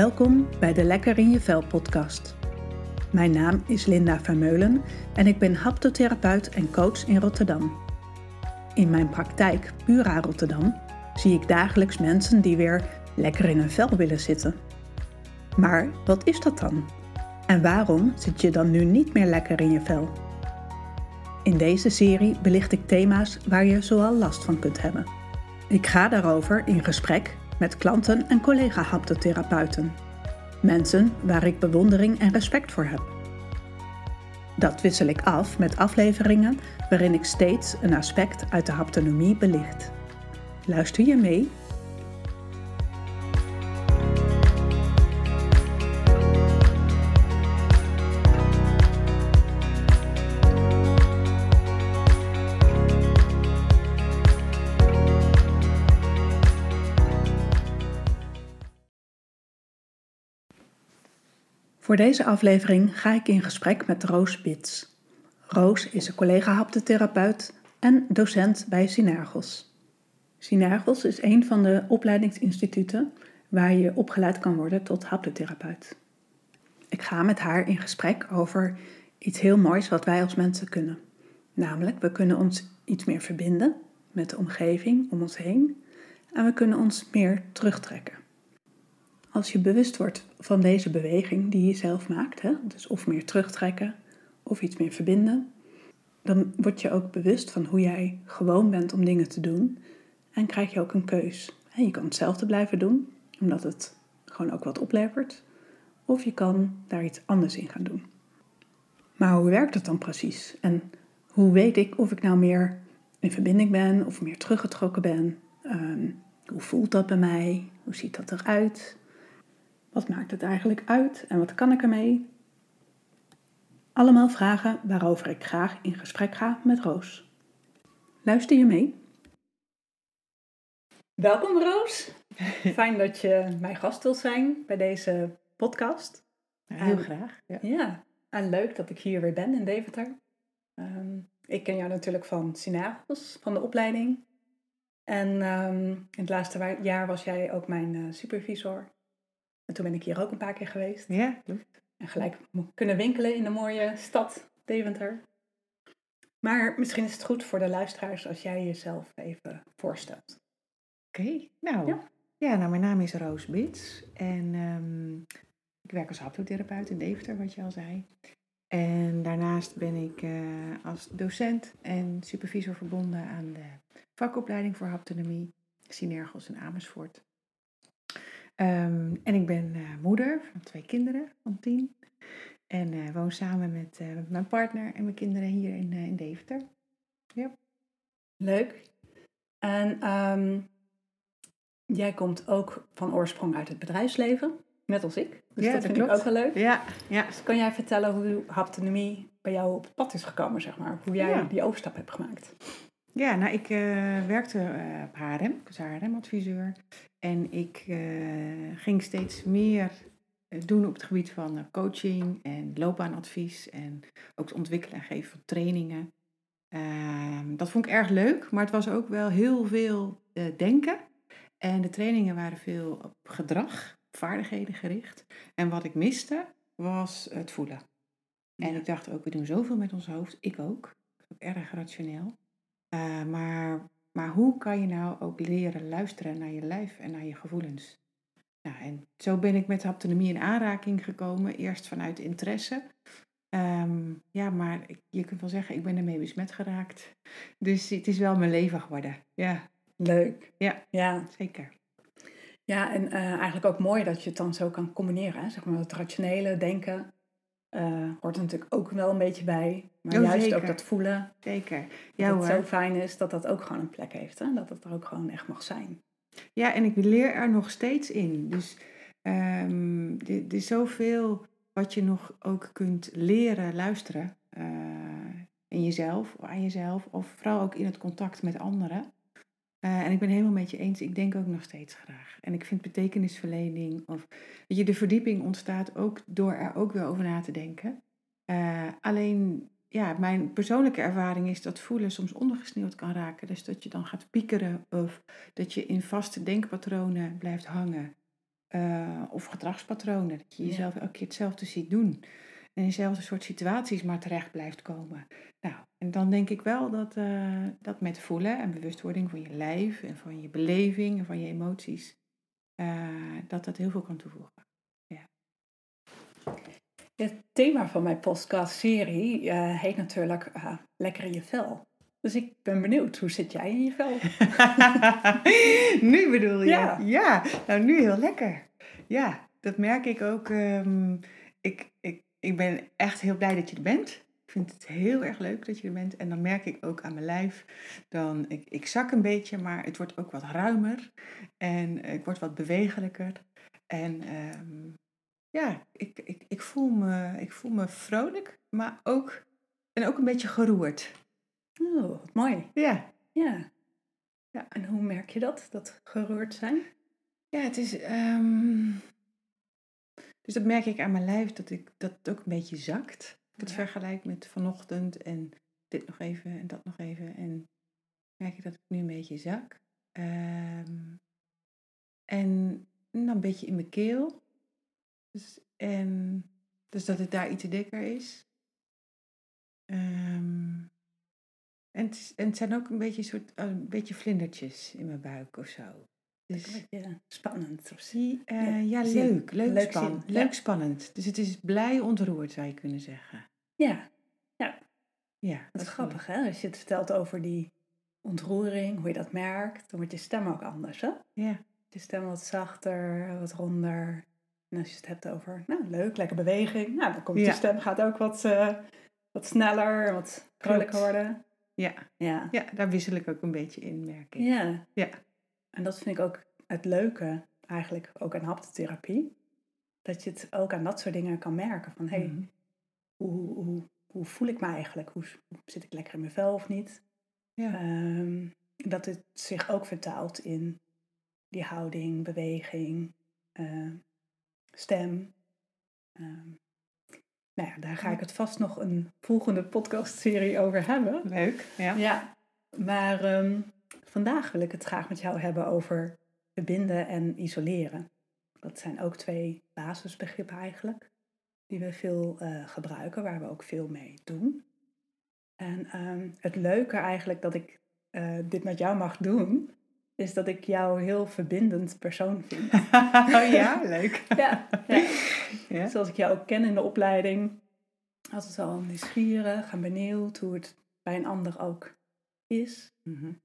Welkom bij de Lekker in je Vel podcast. Mijn naam is Linda Vermeulen en ik ben haptotherapeut en coach in Rotterdam. In mijn praktijk Pura Rotterdam zie ik dagelijks mensen die weer lekker in hun vel willen zitten. Maar wat is dat dan? En waarom zit je dan nu niet meer lekker in je vel? In deze serie belicht ik thema's waar je zoal last van kunt hebben. Ik ga daarover in gesprek met klanten en collega-haptotherapeuten. Mensen waar ik bewondering en respect voor heb. Dat wissel ik af met afleveringen waarin ik steeds een aspect uit de haptonomie belicht. Luister je mee? Voor deze aflevering ga ik in gesprek met Roos Bits. Roos is een collega-haptotherapeut en docent bij Synergos. Synergos is een van de opleidingsinstituten waar je opgeleid kan worden tot haptotherapeut. Ik ga met haar in gesprek over iets heel moois wat wij als mensen kunnen. Namelijk, we kunnen ons iets meer verbinden met de omgeving om ons heen en we kunnen ons meer terugtrekken. Als je bewust wordt van deze beweging die je zelf maakt, hè, dus of meer terugtrekken of iets meer verbinden, dan word je ook bewust van hoe jij gewoon bent om dingen te doen en krijg je ook een keus. Je kan hetzelfde blijven doen, omdat het gewoon ook wat oplevert, of je kan daar iets anders in gaan doen. Maar hoe werkt het dan precies? En hoe weet ik of ik nou meer in verbinding ben of meer teruggetrokken ben? Ehm, hoe voelt dat bij mij? Hoe ziet dat eruit? Wat maakt het eigenlijk uit en wat kan ik ermee? Allemaal vragen waarover ik graag in gesprek ga met Roos. Luister je mee? Welkom Roos. Fijn dat je mijn gast wilt zijn bij deze podcast. heel graag. Ja. ja. en leuk dat ik hier weer ben in Deventer. Ehm, ik ken jou natuurlijk van Synagos, van de opleiding. En um, in het laatste jaar was jij ook mijn uh, supervisor. En toen ben ik hier ook een paar keer geweest. Ja, klopt. En gelijk kunnen winkelen in de mooie stad Deventer. Maar misschien is het goed voor de luisteraars als jij jezelf even voorstelt. Oké, nou, ja. ja. nou, mijn naam is Roos Bits en um, ik werk als haptotherapeut in Deventer, wat je al zei. En daarnaast ben ik uh, als docent en supervisor verbonden aan de vakopleiding voor haptonomie, Synergos in Amersfoort. Um, en ik ben uh, moeder van twee kinderen van tien. En uh, woon samen met uh, mijn partner en mijn kinderen hier in, in Deventer. Ja. Leuk. En um, jij komt ook van oorsprong uit het bedrijfsleven, net als ik. Dus ja, dat, vind klopt. ik ook wel leuk. Ja, ja. Dus kan jij vertellen hoe haptonomie bij jou op het pad is gekomen, zeg maar? Hoe jij ja. die overstap hebt gemaakt? Ja, nou, ik werkte op HRM, ik was HRM-adviseur. En ik uh, ging steeds meer eh, doen op het gebied van uh, coaching en loopbaanadvies en ook het ontwikkelen en geven van trainingen. Ehm, dat vond ik erg leuk, maar het was ook wel heel veel denken. En de trainingen waren veel op gedrag, vaardigheden gericht. En wat ik miste was het voelen. En ik dacht ook, we doen zoveel met ons hoofd, ik ook. ook erg rationeel. maar maar hoe kan je nou ook leren luisteren naar je lijf en naar je gevoelens? Nou, en zo ben ik met haptonomie in aanraking gekomen. Eerst vanuit interesse. Um, ja, maar je kunt wel zeggen, ik ben ermee besmet geraakt. Dus het is wel mijn leven geworden. Ja. Leuk. Ja, ja. zeker. Ja, en uh, eigenlijk ook mooi dat je het dan zo kan combineren. Hè? Zeg maar het rationele denken uh, hoort er natuurlijk ook wel een beetje bij. Maar oh, juist ook dat voelen. Zeker. Ja, dat het zo fijn is dat dat ook gewoon een plek heeft. Hè? Dat het er ook gewoon echt mag zijn. Ja, en ik leer er nog steeds in. Dus um, er, is zoveel wat je nog ook kunt leren luisteren. Uh, in jezelf, aan jezelf. Of vooral ook in het contact met anderen. Uh, en ik ben helemaal met je eens. Ik denk ook nog steeds graag. En ik vind betekenisverlening of weet je, de verdieping ontstaat ook door er ook weer over na te denken. Uh, alleen, ja, mijn persoonlijke ervaring is dat voelen soms ondergesneeuwd kan raken. Dus dat je dan gaat piekeren of dat je in vaste denkpatronen blijft hangen. eh, of gedragspatronen. Dat je jezelf elke keer hetzelfde ziet doen. En in dezelfde soort situaties maar terecht blijft komen. Nou, en dan denk ik wel dat, uh, dat met voelen en bewustwording van je lijf en van je beleving en van je emoties, uh, dat dat heel veel kan toevoegen. Ja. Het thema van mijn podcast-serie uh, heet natuurlijk Lekker in je vel. Dus ik ben benieuwd, hoe zit jij in je vel? nu bedoel je? Ja. ja, nou nu heel lekker. Ja, dat merk ik ook. Um, ik, ik, ik ben echt heel blij dat je er bent. Ik vind het heel erg leuk dat je er bent. En dan merk ik ook aan mijn lijf. Dan, ik, ik zak een beetje, maar het wordt ook wat ruimer. En ik word wat bewegelijker. En um, ja, ik, ik, ik, voel me, ik voel me vrolijk, maar ook, en ook een beetje geroerd. Oh, wat mooi. Ja. Ja. ja. En hoe merk je dat, dat geroerd zijn? Ja, het is... Um, dus dat merk ik aan mijn lijf, dat, ik, dat het ook een beetje zakt. Ik het vergelijk met vanochtend en dit nog even en dat nog even. En merk ik dat ik nu een beetje zak. Um, en dan een beetje in mijn keel. Dus, en, dus dat het daar iets dikker is. Um, en, het, en het zijn ook een beetje, soort, een beetje vlindertjes in mijn buik of zo. Dus, een beetje spannend. Of uh, ja, leuk. Leuk, leuk, span, leuk ja. spannend. Dus het is blij ontroerd, zou je kunnen zeggen. Ja. Ja. ja dat, dat is grappig, hè? Als je het vertelt over die ontroering, hoe je dat merkt, dan wordt je stem ook anders, hè? Ja. Je stem wat zachter, wat ronder. En als je het hebt over, nou, leuk, lekker beweging. Nou, dan komt ja. je stem gaat ook wat, uh, wat sneller, wat vrolijker worden. Ja. ja. Ja, daar wissel ik ook een beetje in, merk ik. Ja. Ja. En dat vind ik ook het leuke, eigenlijk ook aan haptotherapie. Dat je het ook aan dat soort dingen kan merken. Van, hé, hey, mm-hmm. hoe, hoe, hoe voel ik me eigenlijk? Hoe, zit ik lekker in mijn vel of niet? Ja. Um, dat het zich ook vertaalt in die houding, beweging, uh, stem. Um, nou ja, daar ga ik het vast nog een volgende podcastserie over hebben. Leuk, ja. Ja, maar um, vandaag wil ik het graag met jou hebben over verbinden en isoleren. Dat zijn ook twee basisbegrippen eigenlijk, die we veel uh, gebruiken, waar we ook veel mee doen. En um, het leuke eigenlijk dat ik uh, dit met jou mag doen, is dat ik jou een heel verbindend persoon vind. oh ja, leuk. ja, ja. ja. Zoals ik jou ook ken in de opleiding, altijd al nieuwsgierig en benieuwd hoe het bij een ander ook is. Mm-hmm.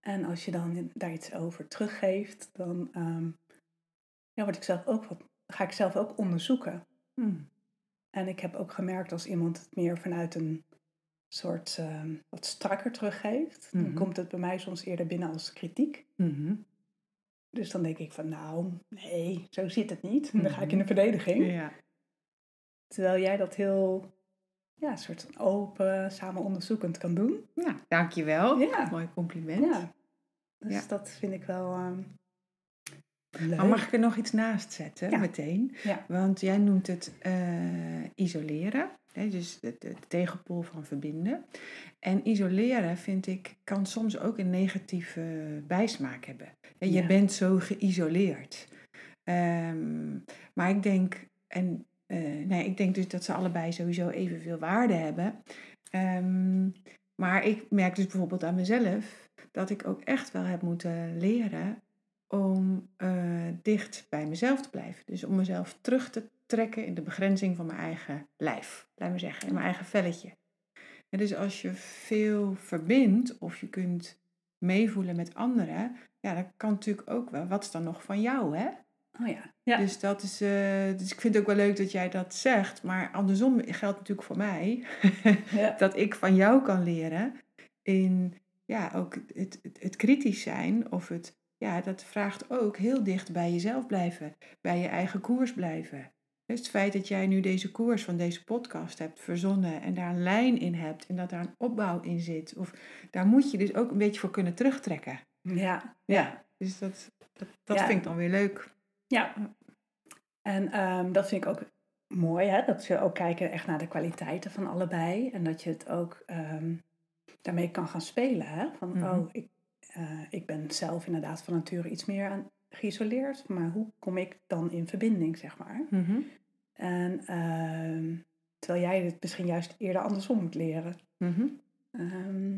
En als je dan daar iets over teruggeeft, dan um, ja, word ik zelf ook wat, ga ik zelf ook onderzoeken. Mm. En ik heb ook gemerkt als iemand het meer vanuit een soort um, wat strakker teruggeeft, dan komt het bij mij soms eerder binnen als kritiek. Mm-hmm. Dus dan denk ik van nou, nee, zo zit het niet. En dan ga ik in de verdediging. Ja. Terwijl jij dat heel ja, een soort open, samen onderzoekend kan doen. Ja, dankjewel. Ja. Mooi compliment. Ja. Dus ja. dat vind ik wel um, leuk. Maar mag ik er nog iets naast zetten, ja. meteen? Ja. Want jij noemt het uh, isoleren. Hè, dus de, tegenpool van verbinden. En isoleren, vind ik, kan soms ook een negatieve bijsmaak hebben. En je bent zo geïsoleerd. Um, maar ik denk, en uh, ik denk dus dat ze allebei sowieso evenveel waarde hebben. Um, maar ik merk dus bijvoorbeeld aan mezelf dat ik ook echt wel heb moeten leren om uh, dicht bij mezelf te blijven. Dus om mezelf terug te trekken in de begrenzing van mijn eigen lijf, laat me zeggen, in mijn eigen velletje. Dus als je veel verbindt of je kunt meevoelen met anderen, ja, dat kan natuurlijk ook wel. Wat is dan nog van jou, hè? Oh ja. ja. Dus, dat is, uh, dus ik vind het ook wel leuk dat jij dat zegt. Maar andersom geldt natuurlijk voor mij ja. dat ik van jou kan leren in ja, ook het, het, het, kritisch zijn. Of het, ja, dat vraagt ook heel dicht bij jezelf blijven. Bij je eigen koers blijven. Dus het feit dat jij nu deze koers van deze podcast hebt verzonnen en daar een lijn in hebt en dat daar een opbouw in zit. Of daar moet je dus ook een beetje voor kunnen terugtrekken. Ja. Ja, dus dat, dat, dat ja. vind ik dan weer leuk. Ja, en um, dat vind ik ook mooi, hè? dat ze ook kijken echt naar de kwaliteiten van allebei. En dat je het ook um, daarmee kan gaan spelen. Hè? Van, Mhm. oh, ik, uh, ik ben zelf inderdaad van nature iets meer aan geïsoleerd, maar hoe kom ik dan in verbinding, zeg maar? Mhm. En ehm, terwijl jij het misschien juist eerder andersom moet leren. Mhm. Ehm,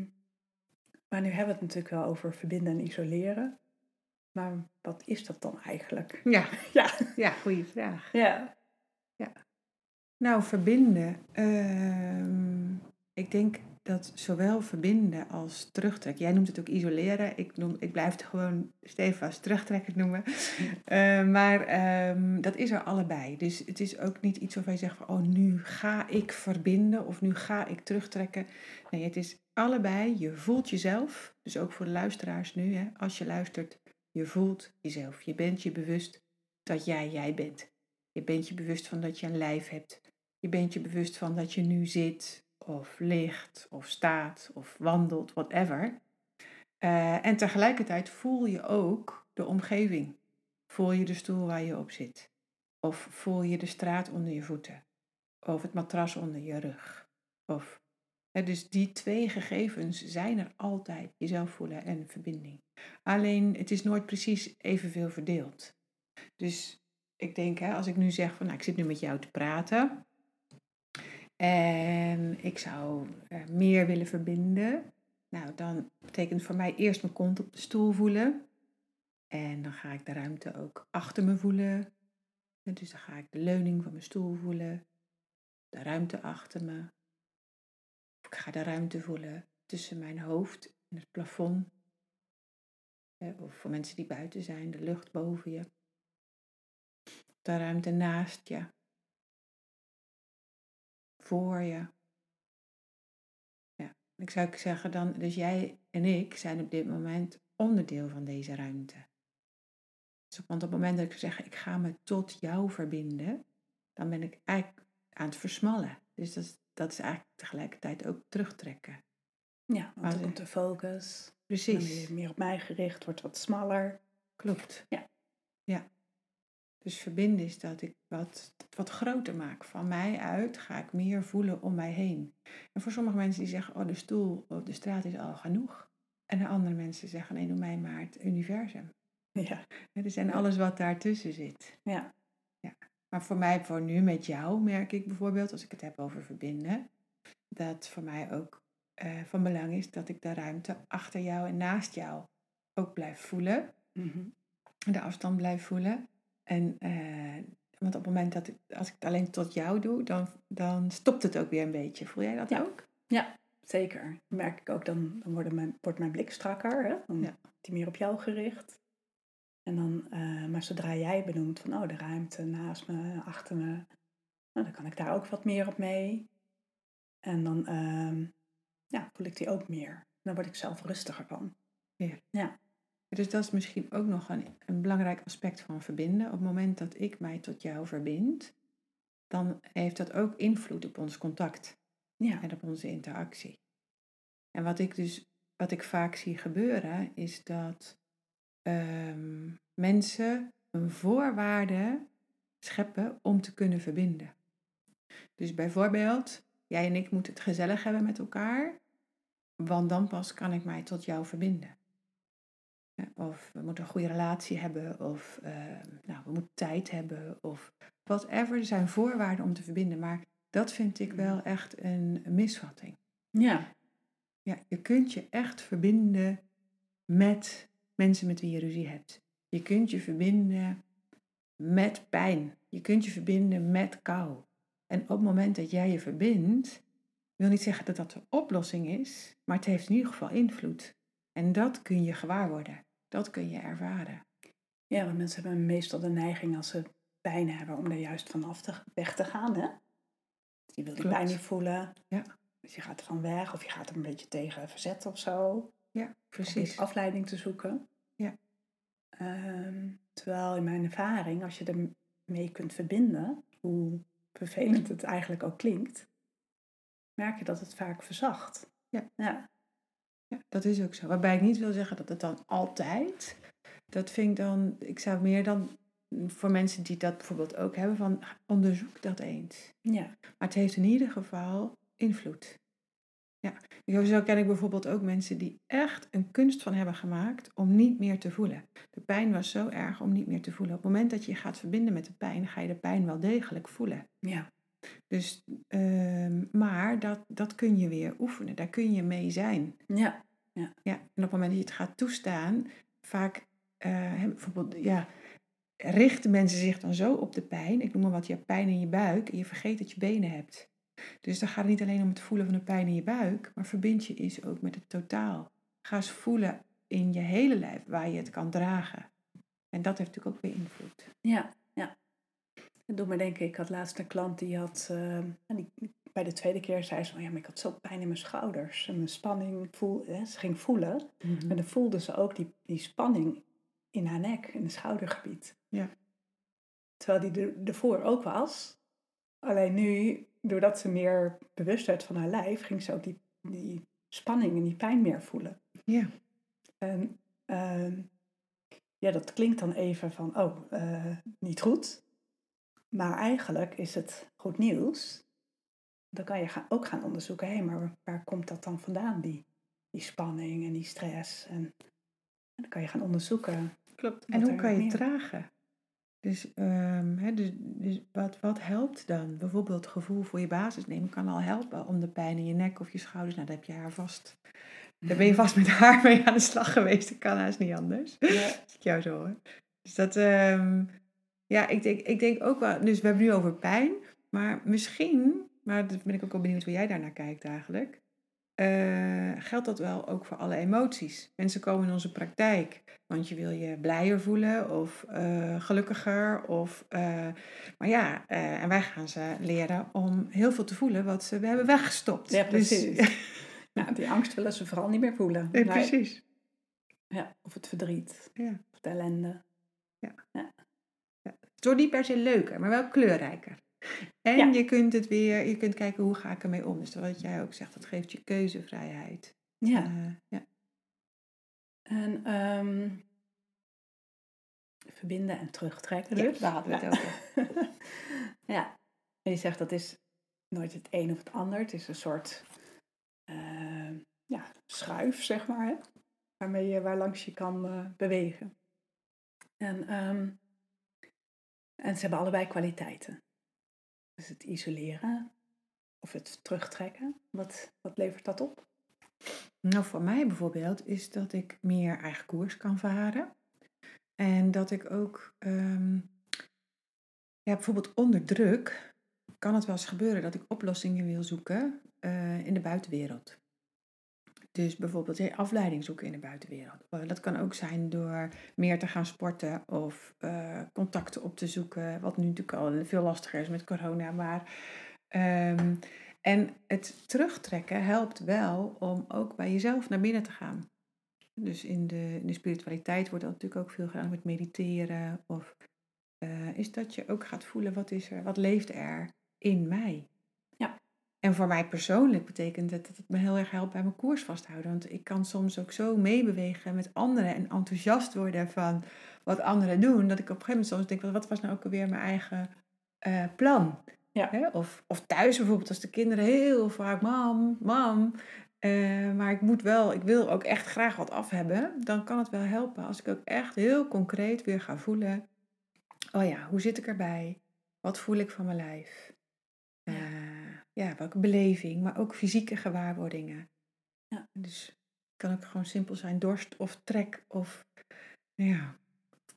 maar nu hebben we het natuurlijk wel over verbinden en isoleren. Maar wat is dat dan eigenlijk? Ja, Ja. ja goede vraag. Ja. Nou, verbinden. ehm, ik denk dat zowel verbinden als terugtrekken. Jij noemt het ook isoleren. Ik, noem, ik blijf het gewoon stevast terugtrekken noemen. Eh, maar ehm, dat is er allebei. Dus het is ook niet iets waarvan je zegt van... oh, nu ga ik verbinden of nu ga ik terugtrekken. Nee, het is allebei. Je voelt jezelf. Dus ook voor de luisteraars nu. Hè, als je luistert, je voelt jezelf. Je bent je bewust dat jij jij bent. Je bent je bewust van dat je een lijf hebt. Je bent je bewust van dat je nu zit, of ligt, of staat, of wandelt, whatever. Eh, en tegelijkertijd voel je ook de omgeving. Voel je de stoel waar je op zit. Of voel je de straat onder je voeten. Of het matras onder je rug. Of, dus die twee gegevens zijn er altijd. Jezelf voelen en verbinding. Alleen het is nooit precies evenveel verdeeld. Dus ik denk, hè, als ik nu zeg van nou, ik zit nu met jou te praten. En ik zou eh, meer willen verbinden. Nou, dan betekent voor mij eerst mijn kont op de stoel voelen. En dan ga ik de ruimte ook achter me voelen. En Dus dan ga ik de leuning van mijn stoel voelen. De ruimte achter me. Ik ga de ruimte voelen tussen mijn hoofd en het plafond. Eh, Of voor mensen die buiten zijn, de lucht boven je. De ruimte naast je. Voor je. Ja, ik zou zeggen dan, dus jij en ik zijn op dit moment onderdeel van deze ruimte. Dus want op het moment dat ik zeg, ik ga me tot jou verbinden, dan ben ik eigenlijk aan het versmallen. Dus dat dat is eigenlijk tegelijkertijd ook terugtrekken. Ja, want dan komt de focus. Dan Precies. meer op mij gericht, wordt wat smaller. Klopt. Ja. Ja. Dus verbinden is dat ik wat, wat groter maak. Van mij uit ga ik meer voelen om mij heen. En voor sommige mensen die zeggen, oh de stoel op de straat is al genoeg. En de andere mensen zeggen, nee doe mij maar het universum. Ja. Hè, Dus en alles wat daartussen zit. Ja. Maar voor mij, voor nu met jou, merk ik bijvoorbeeld, als ik het heb over verbinden, dat voor mij ook eh, van belang is dat ik de ruimte achter jou en naast jou ook blijf voelen Mhm. de afstand blijf voelen. En, eh, want op het moment dat ik, als ik het alleen tot jou doe, dan, dan stopt het ook weer een beetje. Voel jij dat Ja. ook? Zeker. Dan merk ik ook, dan, dan wordt, mijn, wordt mijn blik strakker. Hè? Dan Ja. is die meer op jou gericht. En dan, eh, maar zodra jij benoemt van, oh, de ruimte naast me, achter me, nou, dan kan ik daar ook wat meer op mee. En dan ehm, ja, voel ik die ook meer. Dan word ik zelf rustiger van. Dus dat is misschien ook nog een, een belangrijk aspect van verbinden. Op het moment dat ik mij tot jou verbind, dan heeft dat ook invloed op ons contact Ja, en op onze interactie. En wat ik dus, wat ik vaak zie gebeuren, is dat ehm, mensen een voorwaarde scheppen om te kunnen verbinden. Dus bijvoorbeeld, jij en ik moeten het gezellig hebben met elkaar, want dan pas kan ik mij tot jou verbinden. Of we moeten een goede relatie hebben, of ehm, nou, we moeten tijd hebben, of whatever. Er zijn voorwaarden om te verbinden, maar dat vind ik wel echt een misvatting. ja, Ja, je kunt je echt verbinden met mensen met wie je ruzie hebt. Je kunt je verbinden met pijn. Je kunt je verbinden met kou. En op het moment dat jij je verbindt, wil niet zeggen dat dat de oplossing is, maar het heeft in ieder geval invloed. En dat kun je gewaar worden. Dat kun je ervaren. ja, want mensen hebben meestal de neiging als ze pijn hebben om er juist vanaf te, weg te gaan. Hè? Je wil die Klopt. pijn niet voelen. Ja. Dus je gaat er van weg of je gaat er een beetje tegen verzetten of zo. Ja, precies. afleiding te zoeken. Ja. Ehm, terwijl in mijn ervaring, als je ermee kunt verbinden, hoe vervelend het eigenlijk ook klinkt, merk je dat het vaak verzacht. Ja. Ja, Ja, dat is ook zo. Waarbij ik niet wil zeggen dat het dan altijd. Dat vind ik dan. Ik zou meer dan voor mensen die dat bijvoorbeeld ook hebben, van onderzoek dat eens. ja. Maar het heeft in ieder geval invloed. Zo ken ik bijvoorbeeld ook mensen die echt een kunst van hebben gemaakt om niet meer te voelen. De pijn was zo erg om niet meer te voelen. Op het moment dat je je gaat verbinden met de pijn, ga je de pijn wel degelijk voelen. Ja. Dus, ehm, maar dat, dat kun je weer oefenen, daar kun je mee zijn. Ja. Ja, en op het moment dat je het gaat toestaan, vaak uh, bijvoorbeeld, ja, richten mensen zich dan zo op de pijn. Ik noem maar wat, je hebt pijn in je buik en je vergeet dat je benen hebt. Dus dan gaat het niet alleen om het voelen van de pijn in je buik, maar verbind je eens ook met het totaal. Ga eens voelen in je hele lijf waar je het kan dragen. En dat heeft natuurlijk ook weer invloed. Ja, ja. Dat doet me denken, ik had laatst een klant die had, uh, die, bij de tweede keer zei ze, oh ja, maar ik had zo pijn in mijn schouders. En mijn spanning, voel, hè, ze ging voelen. Mhm. En dan voelde ze ook die, die spanning in haar nek, in het schoudergebied. Ja. Terwijl die er, ervoor ook was. Alleen nu, doordat ze meer bewust werd van haar lijf, ging ze ook die, die spanning en die pijn meer voelen. Ja. En uh, ja, dat klinkt dan even van, oh, uh, niet goed. Maar eigenlijk is het goed nieuws. Dan kan je gaan, ook gaan onderzoeken, hé, hey, maar waar komt dat dan vandaan, die, die spanning en die stress? En, en dan kan je gaan onderzoeken. Klopt. En hoe kan je het dragen? Dus, um, dus, dus wat, wat helpt dan? Bijvoorbeeld gevoel voor je basis nemen kan al helpen om de pijn in je nek of je schouders. Nou, daar heb je haar vast. Daar ben je vast met haar mee aan de slag geweest. Dat kan haast niet anders. Ja. Als ik jou zo hoor. Dus dat, um, ja, ik denk, ik denk ook wel. Dus we hebben nu over pijn. Maar misschien, maar dat ben ik ook wel benieuwd hoe jij daarnaar kijkt eigenlijk. Uh, geldt dat wel ook voor alle emoties. Mensen komen in onze praktijk, want je wil je blijer voelen of uh, gelukkiger. Of, uh, maar ja, en wij gaan ze leren om heel veel te voelen wat ze we hebben weggestopt. Ja, dus precies. Dus, nou, die angst willen ze vooral niet meer voelen. Nee, precies. Ja, of het verdriet. Ja. Of de ellende. Ja. ja. ja. Het wordt niet per se leuker, maar wel kleurrijker. En je kunt het weer, je kunt kijken hoe ga ik ermee om. Dus wat jij ook zegt, dat geeft je keuzevrijheid. Ja. Uh, ja. En um, verbinden en terugtrekken dus. Ja, daar hadden we het over. ja. En je zegt dat is nooit het een of het ander. Het is een soort uh, ja, schuif, zeg maar. Hè? Waarmee je, waar langs je kan uh, bewegen. En, um, en ze hebben allebei kwaliteiten. Dus het isoleren of het terugtrekken, wat, wat levert dat op? Nou, voor mij bijvoorbeeld is dat ik meer eigen koers kan varen. En dat ik ook, um, ja, bijvoorbeeld onder druk, kan het wel eens gebeuren dat ik oplossingen wil zoeken uh, in de buitenwereld. Dus bijvoorbeeld afleiding zoeken in de buitenwereld. Eh, dat kan ook zijn door meer te gaan sporten of uh, contacten op te zoeken. Wat nu natuurlijk al veel lastiger is met corona. Maar, um, en het terugtrekken helpt wel om ook bij jezelf naar binnen te gaan. Dus in de, in de spiritualiteit wordt dat natuurlijk ook veel gedaan met mediteren. Of uh, is dat je ook gaat voelen wat is er, wat leeft er in mij. En voor mij persoonlijk betekent het dat het me heel erg helpt bij mijn koers vasthouden. Want ik kan soms ook zo meebewegen met anderen en enthousiast worden van wat anderen doen. Dat ik op een gegeven moment soms denk, wat was nou ook alweer mijn eigen uh, plan? Ja. Of, of thuis bijvoorbeeld als de kinderen heel vaak, mam, mam. Uh, maar ik moet wel, ik wil ook echt graag wat af hebben. Dan kan het wel helpen als ik ook echt heel concreet weer ga voelen. Oh ja, hoe zit ik erbij? Wat voel ik van mijn lijf? Uh, ja, welke beleving, maar ook fysieke gewaarwordingen. Ja. Dus kan ook gewoon simpel zijn dorst of trek of, ja,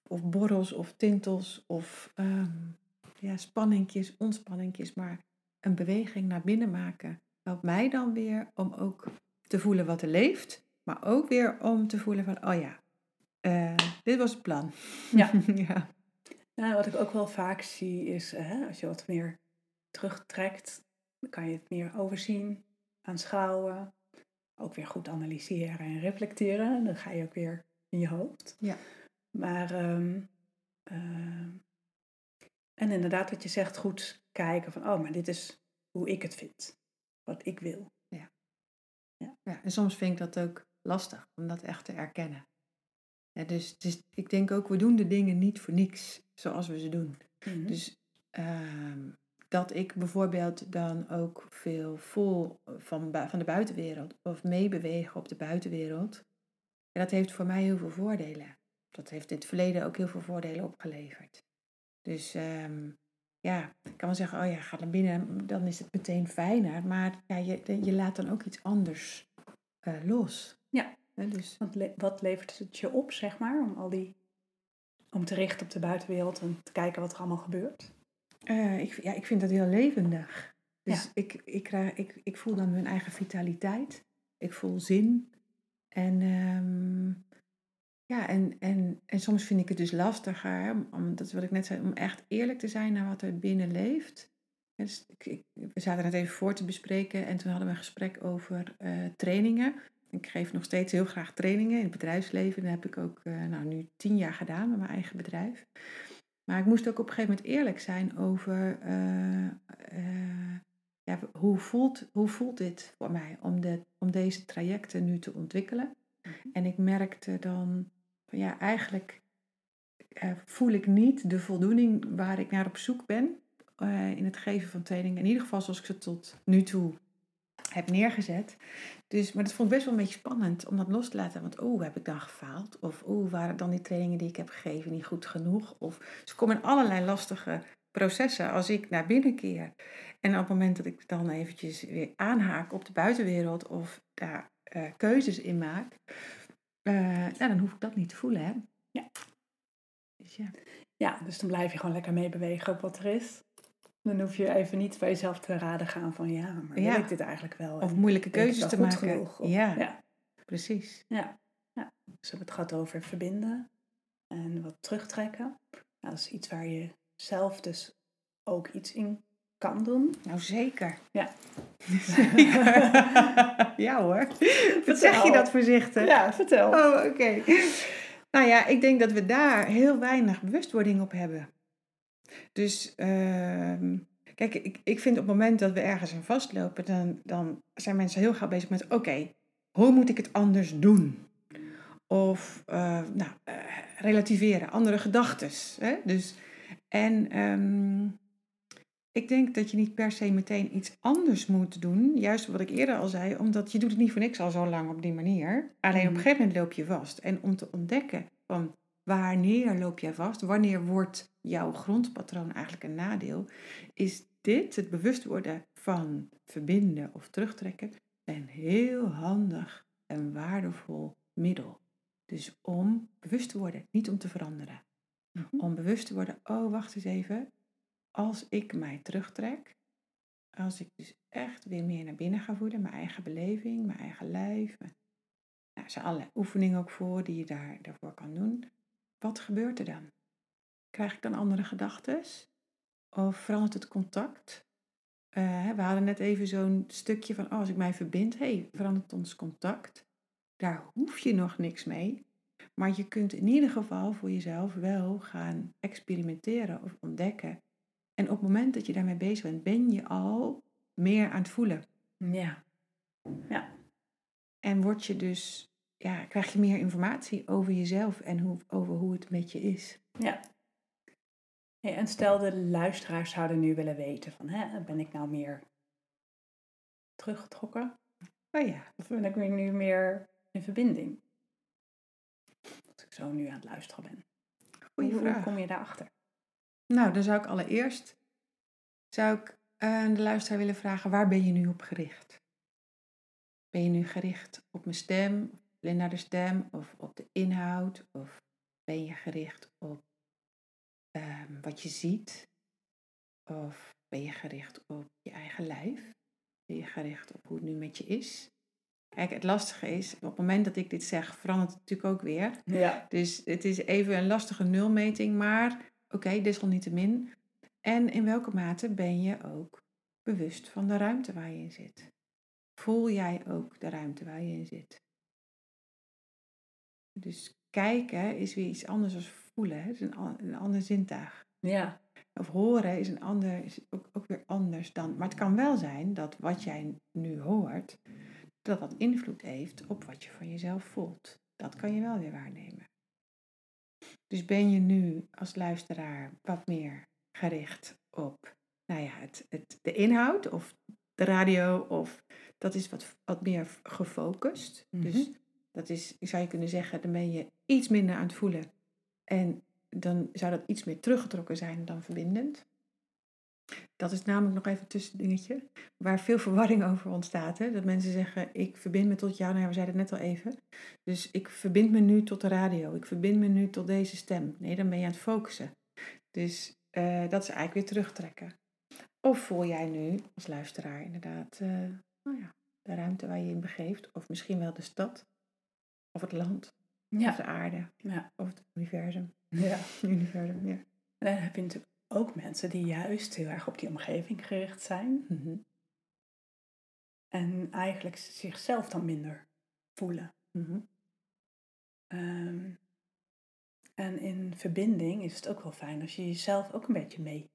of borrels of tintels of um, ja, spanningjes, ontspanningjes, maar een beweging naar binnen maken helpt mij dan weer om ook te voelen wat er leeft, maar ook weer om te voelen van, oh ja, uh, dit was het plan. Ja. ja. Nou, wat ik ook wel vaak zie is, uh, als je wat meer terugtrekt, dan kan je het meer overzien, aanschouwen, ook weer goed analyseren en reflecteren. Dan ga je ook weer in je hoofd. Ja. Maar, um, uh, en inderdaad wat je zegt, goed kijken van, oh, maar dit is hoe ik het vind. Wat ik wil. Ja. Ja. ja en soms vind ik dat ook lastig om dat echt te erkennen. Ja, dus, ik denk ook, we doen de dingen niet voor niks zoals we ze doen. Mm -hmm. Dus uh, dat ik bijvoorbeeld dan ook veel voel van, van de buitenwereld of meebewegen op de buitenwereld. En dat heeft voor mij heel veel voordelen. Dat heeft in het verleden ook heel veel voordelen opgeleverd. Dus um, ja, ik kan wel zeggen, oh ja, ga naar binnen, dan is het meteen fijner. Maar ja, je, je laat dan ook iets anders uh, los. Ja, dus. wat, le wat levert het je op, zeg maar, om al die om te richten op de buitenwereld en te kijken wat er allemaal gebeurt? Uh, ik, ja, ik vind dat heel levendig. Dus ja. ik, ik, krijg, ik, ik voel dan mijn eigen vitaliteit. Ik voel zin. En, um, ja, en, en, en soms vind ik het dus lastiger, om, dat is wat ik net zei, om echt eerlijk te zijn naar wat er binnen leeft. Dus ik, ik, we zaten het even voor te bespreken en toen hadden we een gesprek over uh, trainingen. Ik geef nog steeds heel graag trainingen in het bedrijfsleven. Dat heb ik ook uh, nou, nu tien jaar gedaan met mijn eigen bedrijf. Maar ik moest ook op een gegeven moment eerlijk zijn over uh, uh, ja, hoe, voelt, hoe voelt dit voor mij om, de, om deze trajecten nu te ontwikkelen. Mhm. En ik merkte dan, van, ja, eigenlijk voel ik niet de voldoening waar ik naar op zoek ben in het geven van trainingen. In ieder geval zoals ik ze tot nu toe heb neergezet. Dus, maar dat vond ik best wel een beetje spannend om dat los te laten. Want oh, heb ik dan gefaald? Of oh, waren dan die trainingen die ik heb gegeven niet goed genoeg? Of ze komen in allerlei lastige processen als ik naar binnen keer. En op het moment dat ik dan eventjes weer aanhaak op de buitenwereld of daar uh, keuzes in maak, uh, nou, dan hoef ik dat niet te voelen. Hè? Ja. Dus ja. ja, dus dan blijf je gewoon lekker meebewegen op wat er is. Dan hoef je even niet bij jezelf te raden gaan van ja, maar ja. wil ik dit eigenlijk wel? Of moeilijke keuzes te maken. Of, ja. ja, precies. Ja. ja, dus we hebben het gehad over verbinden en wat terugtrekken. Nou, dat is iets waar je zelf dus ook iets in kan doen. Nou, zeker. Ja. ja hoor. Wat zeg je dat voorzichtig? Ja, vertel. Oh, oké. Nou ja, ik denk dat we daar heel weinig bewustwording op hebben. Dus uh, kijk, ik, ik vind op het moment dat we ergens aan vastlopen, dan, dan zijn mensen heel gauw bezig met: oké, hoe moet ik het anders doen? Of uh, nou, uh, relativeren, andere gedachten. Dus, en um, ik denk dat je niet per se meteen iets anders moet doen. Juist wat ik eerder al zei, omdat je doet het niet voor niks al zo lang op die manier. Alleen op een mhm. gegeven moment loop je vast. En om te ontdekken van wanneer loop jij vast, wanneer wordt jouw grondpatroon eigenlijk een nadeel, is dit, het bewust worden van verbinden of terugtrekken, een heel handig en waardevol middel. Dus om bewust te worden, niet om te veranderen. Mhm. Om bewust te worden, oh wacht eens even, als ik mij terugtrek, als ik dus echt weer meer naar binnen ga voeden, mijn eigen beleving, mijn eigen lijf, nou, er zijn allerlei oefeningen ook voor die je daar, daarvoor kan doen. Wat gebeurt er dan? Krijg ik dan andere gedachten? Of verandert het contact? Uh, we hadden net even zo'n stukje van, oh, als ik mij verbind, hey, verandert ons contact? Daar hoef je nog niks mee. Maar je kunt in ieder geval voor jezelf wel gaan experimenteren of ontdekken. En op het moment dat je daarmee bezig bent, ben je al meer aan het voelen. Ja. Ja. En word je dus, ja, krijg je meer informatie over jezelf en hoe, over hoe het met je is. Ja en stel de luisteraars zouden nu willen weten van, hè, ben ik nou meer teruggetrokken? Oh ja. Of ben ik nu meer in verbinding? Als ik zo nu aan het luisteren ben. Goeie hoe, vraag. hoe kom je daarachter? Nou, dan zou ik allereerst zou ik aan de luisteraar willen vragen, waar ben je nu op gericht? Ben je nu gericht op mijn stem, alleen naar de stem, of op de inhoud, of ben je gericht op Ehm, wat je ziet? Of ben je gericht op je eigen lijf? Ben je gericht op hoe het nu met je is? Kijk, het lastige is, op het moment dat ik dit zeg, verandert het natuurlijk ook weer. Ja. Dus het is even een lastige nulmeting, maar oké, okay, desalniettemin. En in welke mate ben je ook bewust van de ruimte waar je in zit? Voel jij ook de ruimte waar je in zit? Dus kijken is weer iets anders dan voelen. Het is een, een ander zintuig. Ja. Of horen is, een ander, is ook, ook weer anders dan. Maar het kan wel zijn dat wat jij nu hoort, dat dat invloed heeft op wat je van jezelf voelt. Dat kan je wel weer waarnemen. Dus ben je nu als luisteraar wat meer gericht op nou ja, het, het, de inhoud of de radio of dat is wat, wat meer gefocust. Mhm. Dus dat is, zou je kunnen zeggen, dan ben je iets minder aan het voelen. En dan zou dat iets meer teruggetrokken zijn dan verbindend. Dat is namelijk nog even een tussendingetje, waar veel verwarring over ontstaat. Hè? Dat mensen zeggen, ik verbind me tot jou, nou we zeiden het net al even. Dus ik verbind me nu tot de radio, ik verbind me nu tot deze stem. Nee, dan ben je aan het focussen. Dus eh, dat is eigenlijk weer terugtrekken. Of voel jij nu als luisteraar inderdaad eh, nou ja, de ruimte waar je in begeeft, of misschien wel de stad, of het land, of Ja. de aarde, Ja. of het universum. ja. universum ja. En dan heb je natuurlijk ook mensen die juist heel erg op die omgeving gericht zijn. Mhm. En eigenlijk zichzelf dan minder voelen. Mhm. Ehm, en in verbinding is het ook wel fijn als je jezelf ook een beetje mee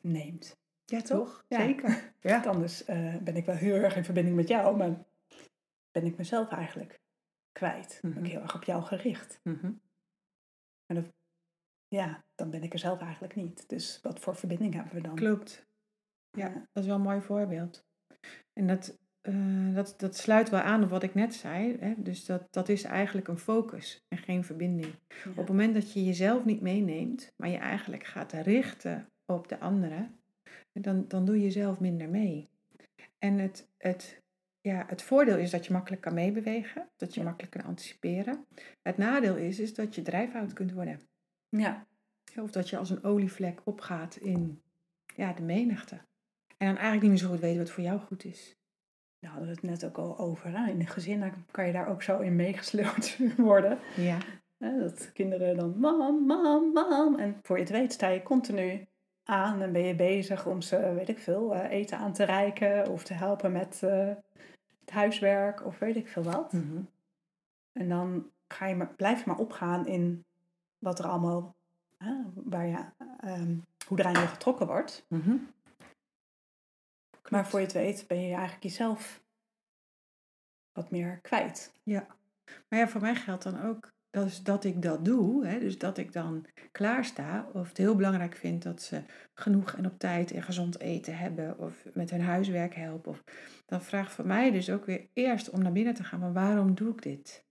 neemt. Ja, Toch? toch? Ja. Zeker. Ja. Want anders eh, ben ik wel heel erg in verbinding met jou, maar ben ik mezelf eigenlijk kwijt. Ben Mhm. ik heel erg op jou gericht. Mhm. Ja, dan ben ik er zelf eigenlijk niet. Dus wat voor verbinding hebben we dan? Klopt. Ja, Ja. dat is wel een mooi voorbeeld. En dat, eh, dat, dat sluit wel aan op wat ik net zei. Hè? Dus dat, dat is eigenlijk een focus en geen verbinding. Ja. Op het moment dat je jezelf niet meeneemt, maar je eigenlijk gaat richten op de anderen, dan, dan doe je zelf minder mee. En het, het, ja, het voordeel is dat je makkelijk kan meebewegen, dat je Ja. makkelijk kan anticiperen. Het nadeel is, is dat je drijfhout kunt worden. Ja, Of dat je als een olievlek opgaat in ja, de menigte. En dan eigenlijk niet meer zo goed weet wat voor jou goed is. daar hadden we het net ook al over. Hè? In een gezin kan je daar ook zo in meegesleurd worden. Ja. Dat kinderen dan mam, mam, mam. En voor je het weet sta je continu aan en ben je bezig om ze, weet ik veel, eh, eten aan te reiken. Of te helpen met eh, het huiswerk of weet ik veel wat. Mhm. En dan ga je maar, blijf je maar opgaan in wat er allemaal, hè, waar je, ehm, hoe er aan je getrokken wordt. Mhm. Maar voor je het weet ben je eigenlijk jezelf wat meer kwijt. Maar ja, voor mij geldt dan ook dat, is dat ik dat doe. Hè, dus dat ik dan klaarsta. Of het heel belangrijk vind dat ze genoeg en op tijd en gezond eten hebben. Of met hun huiswerk helpen. Of, dan vraagt voor mij dus ook weer eerst om naar binnen te gaan. Maar waarom doe ik dit?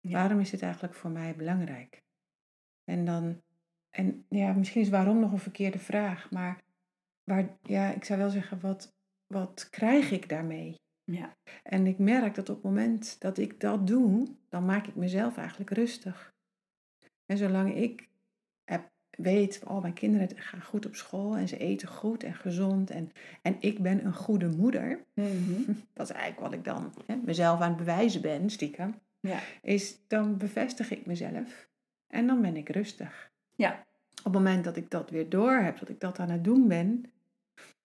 Ja. Waarom is dit eigenlijk voor mij belangrijk? En dan, en ja, misschien is waarom nog een verkeerde vraag. Maar waar, ja, ik zou wel zeggen, wat, wat krijg ik daarmee? Ja. En ik merk dat op het moment dat ik dat doe, dan maak ik mezelf eigenlijk rustig. En zolang ik heb, weet, oh, mijn kinderen gaan goed op school en ze eten goed en gezond en, en ik ben een goede moeder, Mhm. dat is eigenlijk wat ik dan hè, mezelf aan het bewijzen ben, stiekem, Ja. is dan bevestig ik mezelf en dan ben ik rustig. Ja. Op het moment dat ik dat weer door heb, dat ik dat aan het doen ben,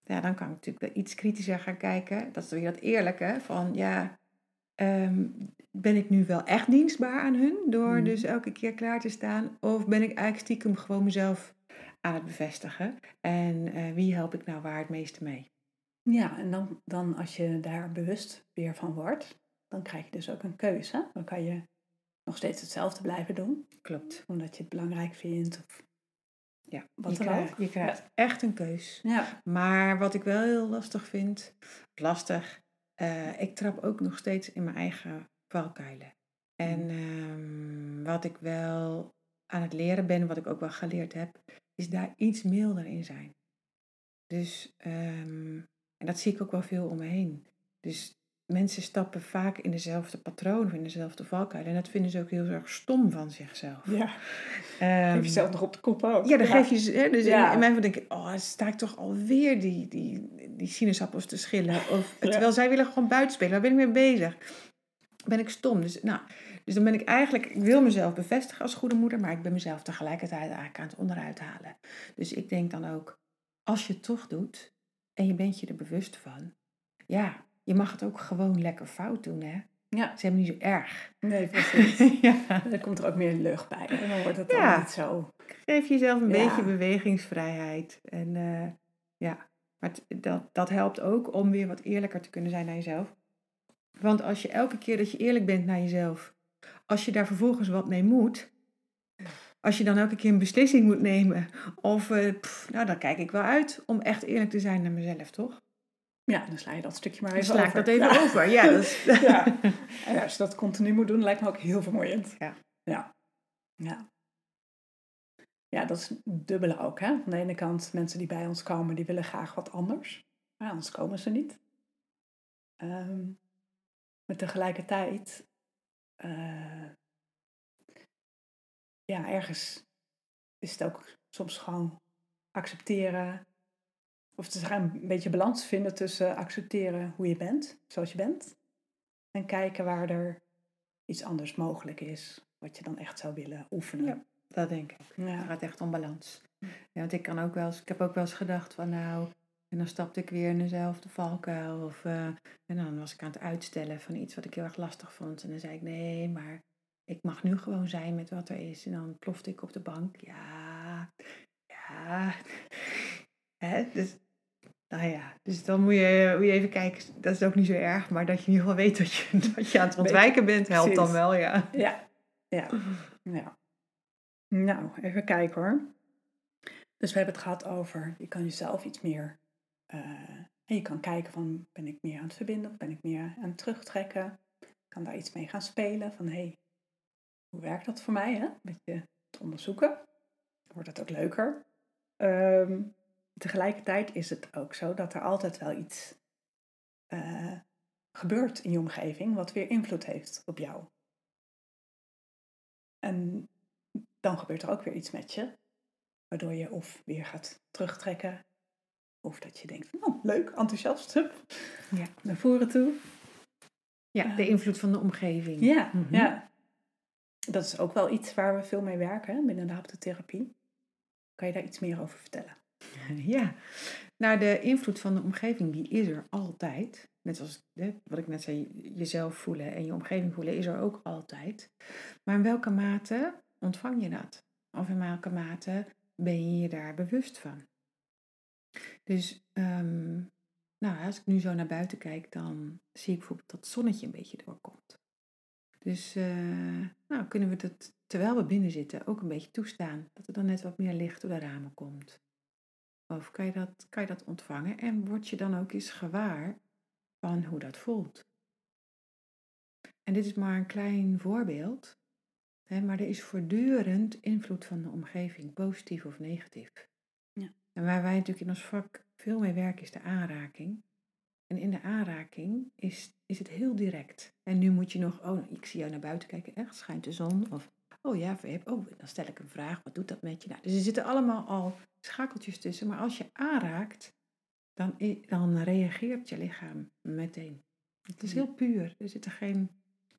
ja, dan kan ik natuurlijk wel iets kritischer gaan kijken. Dat is weer dat eerlijke van, ja, ehm, ben ik nu wel echt dienstbaar aan hun door Mhm. dus elke keer klaar te staan? Of ben ik eigenlijk stiekem gewoon mezelf aan het bevestigen? En eh, wie help ik nou waar het meeste mee? Ja, en dan, dan als je daar bewust weer van wordt, dan krijg je dus ook een keuze. Dan kan je nog steeds hetzelfde blijven doen, Klopt. omdat je het belangrijk vindt. Of Ja, Wat je, dan krijgt, ook. je krijgt echt een keus. Ja, Maar wat ik wel heel lastig vind, lastig, eh, ik trap ook nog steeds in mijn eigen valkuilen. En ehm, wat ik wel aan het leren ben, wat ik ook wel geleerd heb, is daar iets milder in zijn. Dus, ehm, en dat zie ik ook wel veel om me heen. Dus mensen stappen vaak in dezelfde patroon of in dezelfde valkuilen. En dat vinden ze ook heel erg stom van zichzelf. ja. Ehm, geef jezelf nog op de kop ook. ja, dan geef je ze. Dus Ja. in, in mijn denk ik, oh, sta ik toch alweer die, die, die sinaasappels te schillen. Of, Ja. Terwijl zij willen gewoon buiten spelen. Waar ben ik mee bezig? Ben ik stom? Dus, nou, dus dan ben ik eigenlijk, ik wil mezelf bevestigen als goede moeder, maar ik ben mezelf tegelijkertijd eigenlijk aan het onderuit halen. Dus ik denk dan ook, als je het toch doet en je bent je er bewust van, ja, je mag het ook gewoon lekker fout doen, hè? Ja, is helemaal niet zo erg. nee, precies. ja. Dan komt er ook meer lucht bij. En dan wordt het dan Ja. niet zo. Geef jezelf een Ja. beetje bewegingsvrijheid. En eh, ja, maar dat, dat helpt ook om weer wat eerlijker te kunnen zijn naar jezelf. Want als je elke keer dat je eerlijk bent naar jezelf, als je daar vervolgens wat mee moet, als je dan elke keer een beslissing moet nemen. Of, eh, pff, nou, dan kijk ik wel uit om echt eerlijk te zijn naar mezelf, toch? Ja, dan sla je dat stukje maar Dan even sla ik over. dat even ja. over. Ja, dat is, Ja. En als je dat continu moet doen, lijkt me ook heel vermoeiend. Ja. Ja. Ja, ja dat is dubbele ook. Hè? Aan de ene kant, mensen die bij ons komen, die willen graag wat anders. Maar anders komen ze niet. Ehm, maar tegelijkertijd, eh, ja, ergens is het ook soms gewoon accepteren. Of het is gewoon een beetje balans vinden tussen accepteren hoe je bent, zoals je bent. En kijken waar er iets anders mogelijk is, wat je dan echt zou willen oefenen. Ja. dat denk ik. Het Ja. gaat echt om balans. Ja, want ik kan ook wel eens, ik heb ook wel eens gedacht van nou, en dan stapte ik weer in dezelfde valkuil. Of, eh, en dan was ik aan het uitstellen van iets wat ik heel erg lastig vond. En dan zei ik nee, maar ik mag nu gewoon zijn met wat er is. En dan plofte ik op de bank. Ja, ja. Hè, dus, nou ja, dus dan moet je, moet je even kijken. Dat is ook niet zo erg, maar dat je in ieder geval weet dat je, dat je aan het ontwijken bent, helpt dan wel, ja. Ja, ja, ja. Nou, even kijken hoor. Dus we hebben het gehad over, je kan jezelf iets meer, eh, en je kan kijken van, ben ik meer aan het verbinden of ben ik meer aan het terugtrekken? Kan daar iets mee gaan spelen van, hé, hey, hoe werkt dat voor mij? Hè? Een beetje te onderzoeken. Wordt het ook leuker. Ehm, tegelijkertijd is het ook zo dat er altijd wel iets eh, gebeurt in je omgeving wat weer invloed heeft op jou. En dan gebeurt er ook weer iets met je, waardoor je of weer gaat terugtrekken, of dat je denkt, van, oh leuk, enthousiast, hup, Ja. naar voren toe. Ja, de invloed van de omgeving. Ja, Mhm. ja. Dat is ook wel iets waar we veel mee werken hè, binnen de haptotherapie. Kan je daar iets meer over vertellen? Ja, nou de invloed van de omgeving die is er altijd. Net zoals wat ik net zei, jezelf voelen en je omgeving voelen is er ook altijd. Maar in welke mate ontvang je dat? Of in welke mate ben je je daar bewust van? Dus ehm, nou, als ik nu zo naar buiten kijk, dan zie ik bijvoorbeeld dat het zonnetje een beetje doorkomt. Dus eh, nou, kunnen we dat, terwijl we binnen zitten, ook een beetje toestaan. Dat er dan net wat meer licht door de ramen komt. Of kan je, dat, kan je dat ontvangen en word je dan ook eens gewaar van hoe dat voelt? En dit is maar een klein voorbeeld, hè, maar er is voortdurend invloed van de omgeving, positief of negatief. Ja. En waar wij natuurlijk in ons vak veel mee werken is de aanraking. En in de aanraking is, is het heel direct. En nu moet je nog, oh, ik zie jou naar buiten kijken, echt, schijnt de zon? Of, oh ja, oh, dan stel ik een vraag, wat doet dat met je? Nou, dus er zitten allemaal al schakeltjes tussen. Maar als je aanraakt, dan, dan reageert je lichaam meteen. Het is heel puur. Er zitten geen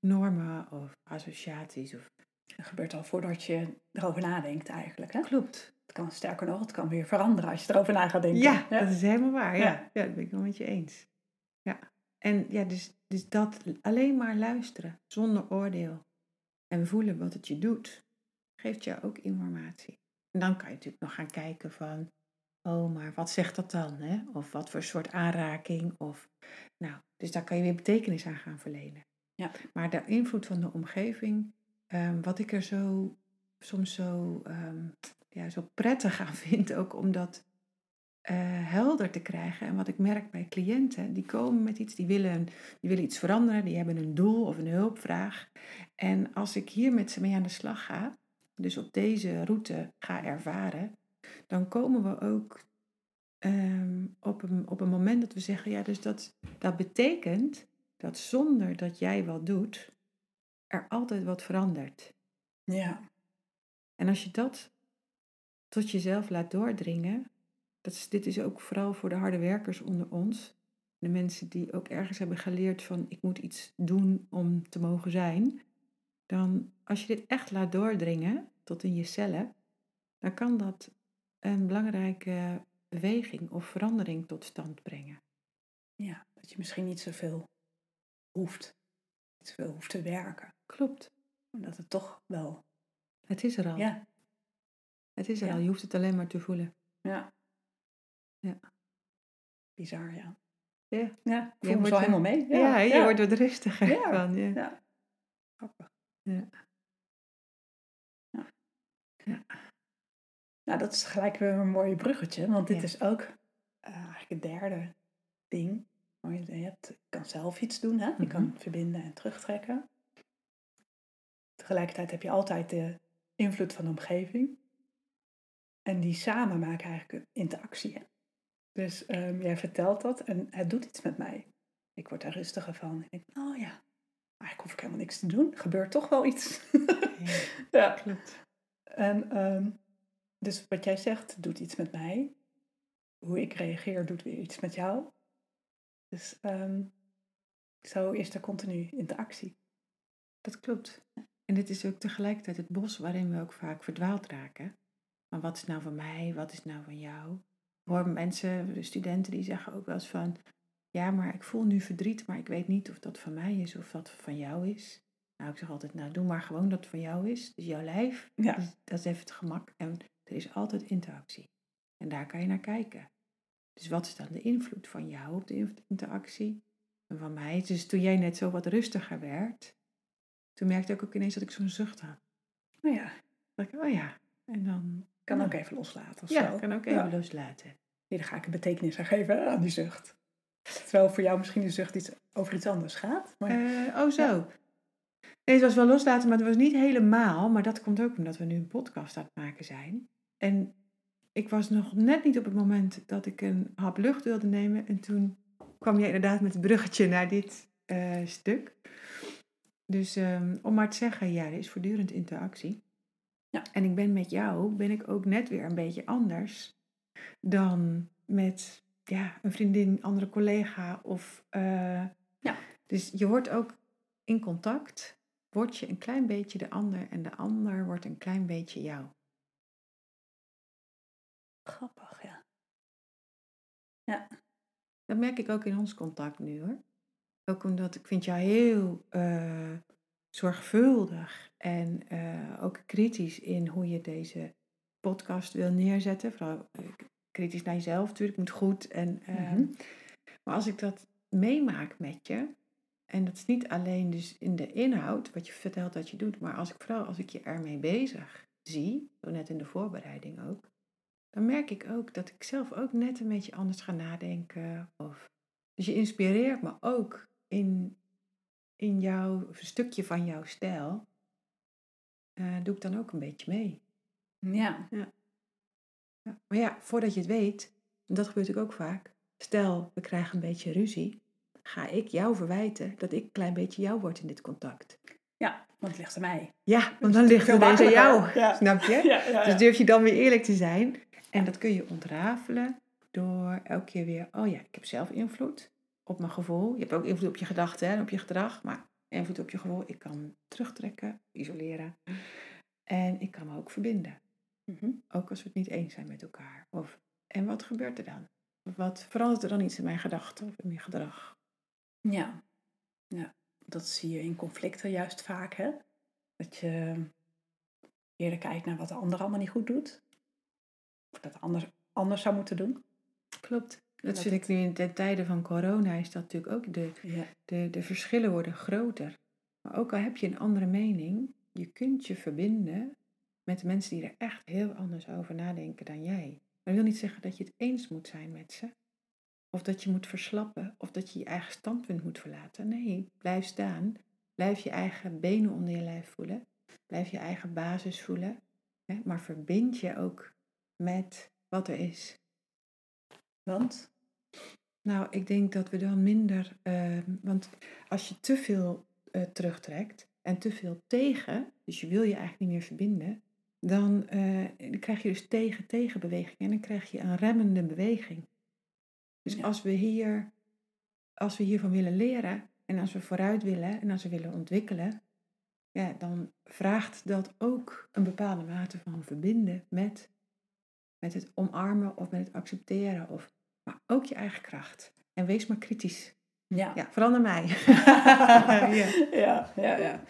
normen of associaties. Of... Dat gebeurt al voordat je erover nadenkt eigenlijk. Hè? Klopt. Het kan sterker nog, het kan weer veranderen als je erover na gaat denken. Ja, dat is helemaal waar. Ja. Ja. Ja. dat ben ik wel met je eens. Ja. En ja, dus, dus dat alleen maar luisteren, zonder oordeel. En voelen wat het je doet, geeft je ook informatie. En dan kan je natuurlijk nog gaan kijken van, oh, maar wat zegt dat dan? Hè? Of wat voor soort aanraking? Of, nou, dus daar kan je weer betekenis aan gaan verlenen. Ja. Maar de invloed van de omgeving, ehm, wat ik er zo soms zo, ehm, ja, zo prettig aan vind, ook om dat eh, helder te krijgen. En wat ik merk bij cliënten, die komen met iets, die willen, die willen iets veranderen, die hebben een doel of een hulpvraag. En als ik hier met ze mee aan de slag ga, dus op deze route ga ervaren, dan komen we ook ehm, op, een, op een moment dat we zeggen, ja, dus dat, dat betekent dat zonder dat jij wat doet, er altijd wat verandert. Ja, En als je dat tot jezelf laat doordringen, dat is, dit is ook vooral voor de harde werkers onder ons, de mensen die ook ergens hebben geleerd van ik moet iets doen om te mogen zijn, dan als je dit echt laat doordringen tot in je cellen, dan kan dat een belangrijke beweging of verandering tot stand brengen. ja, dat je misschien niet zoveel hoeft. Niet zoveel hoeft te werken. Klopt, Dat het toch wel. het is er al. Ja, Het is er Ja. al, je hoeft het alleen maar te voelen. ja. Ja. Bizar, ja. Ja, Ja, Je wordt zo er- helemaal mee. ja, je wordt wat rustiger van. Ja. Ja. Grappig. Ja. Ja. Nou, dat is gelijk weer een mooi bruggetje, want dit Ja. is ook eh, eigenlijk het derde ding. Je hebt, je kan zelf iets doen, hè? je Mhm. kan verbinden en terugtrekken. Tegelijkertijd heb je altijd de invloed van de omgeving. En die samen maken eigenlijk een interactie. Hè? Dus ehm, jij vertelt dat en het doet iets met mij. Ik word er rustiger van. Ik denk, oh ja, eigenlijk hoef ik helemaal niks te doen. Er gebeurt toch wel iets. Ja, ja. klopt. En ehm, dus wat jij zegt, doet iets met mij. Hoe ik reageer, doet weer iets met jou. Dus zo is er continu interactie. Dat klopt. En dit is ook tegelijkertijd het bos waarin we ook vaak verdwaald raken. Maar wat is nou van mij? Wat is nou van jou? Hoor mensen, de studenten die zeggen ook wel eens van... Ja, maar ik voel nu verdriet, maar ik weet niet of dat van mij is of dat van jou is. Nou, ik zeg altijd, nou doe maar gewoon dat het van jou is. Het is jouw lijf. Ja. Dus dat is even het gemak. En er is altijd interactie. En daar kan je naar kijken. Dus wat is dan de invloed van jou op de in- interactie? En van mij. Dus toen jij net zo wat rustiger werd, toen merkte ik ook ineens dat ik zo'n zucht had. Nou ja, Dat ik, oh ja. En dan. kan ook even loslaten of Ja, zo. kan ook Ja. even loslaten. Nee, dan ga ik een betekenis aan geven aan die zucht. Terwijl voor jou misschien die zucht iets, over iets anders gaat. Maar Eh, oh, zo. Nee, het was wel loslaten, maar het was niet helemaal. Maar dat komt ook omdat we nu een podcast aan het maken zijn. En ik was nog net niet op het moment dat ik een hap lucht wilde nemen. En toen kwam je inderdaad met het bruggetje naar dit eh, stuk. Dus ehm, om maar te zeggen, ja, er is voortdurend interactie. Ja. En ik ben met jou, ben ik ook net weer een beetje anders dan met ja, een vriendin, andere collega of... eh, Ja. Dus je wordt ook in contact, word je een klein beetje de ander en de ander wordt een klein beetje jou. grappig, ja. Dat merk ik ook in ons contact nu hoor. Ook omdat ik vind jou heel eh, zorgvuldig en eh, ook kritisch in hoe je deze podcast wil neerzetten. Vooral kritisch naar jezelf natuurlijk, moet goed. En, ehm, Mhm. Maar als ik dat meemaak met je, en dat is niet alleen dus in de inhoud, wat je vertelt dat je doet, maar als ik vooral als ik je ermee bezig zie, zo net in de voorbereiding ook, dan merk ik ook dat ik zelf ook net een beetje anders ga nadenken. Of, dus je inspireert me ook in, in jouw stukje van jouw stijl. eh, doe ik dan ook een beetje mee. Ja, Ja. Maar ja, voordat je het weet, en dat gebeurt ook vaak. Stel, we krijgen een beetje ruzie. Ga ik jou verwijten dat ik een klein beetje jou word in dit contact? ja, want het ligt aan mij. Ja, want dan ligt het ineens aan jou. Ja. Snap je? Ja, ja, Dus durf je dan weer eerlijk te zijn. En dat kun je ontrafelen door elke keer weer, oh ja, ik heb zelf invloed op mijn gevoel. Je hebt ook invloed op je gedachten en op je gedrag, maar invloed op je gevoel. Ik kan terugtrekken, isoleren. En ik kan me ook verbinden. Mhm. Ook als we het niet eens zijn met elkaar. Of, en wat gebeurt er dan? Wat verandert er dan iets in mijn gedachten of in mijn gedrag? Ja. ja, dat zie je in conflicten juist vaak, hè? Dat je eerder kijkt naar wat de ander allemaal niet goed doet. Of dat de ander anders zou moeten doen. Klopt. Dat dat vind ik nu in de tijden van corona is dat natuurlijk ook de, Ja. de, de verschillen worden groter. Maar ook al heb je een andere mening, je kunt je verbinden met mensen die er echt heel anders over nadenken dan jij. Maar dat wil niet zeggen dat je het eens moet zijn met ze. Of dat je moet verslappen. Of dat je je eigen standpunt moet verlaten. Nee, blijf staan. Blijf je eigen benen onder je lijf voelen. Blijf je eigen basis voelen. Hè? Maar verbind je ook met wat er is. Want? Nou, ik denk dat we dan minder. eh, want als je te veel eh, terugtrekt en te veel tegen, dus je wil je eigenlijk niet meer verbinden, dan, eh, dan krijg je dus tegen-tegenbeweging en dan krijg je een remmende beweging. Dus Ja. als we hier, als we hiervan willen leren en als we vooruit willen en als we willen ontwikkelen, ja, dan vraagt dat ook een bepaalde mate van verbinden met, met het omarmen of met het accepteren of maar ook je eigen kracht. En wees maar kritisch. Ja. Ja, verander mij. ja. Ja. ja, ja, ja.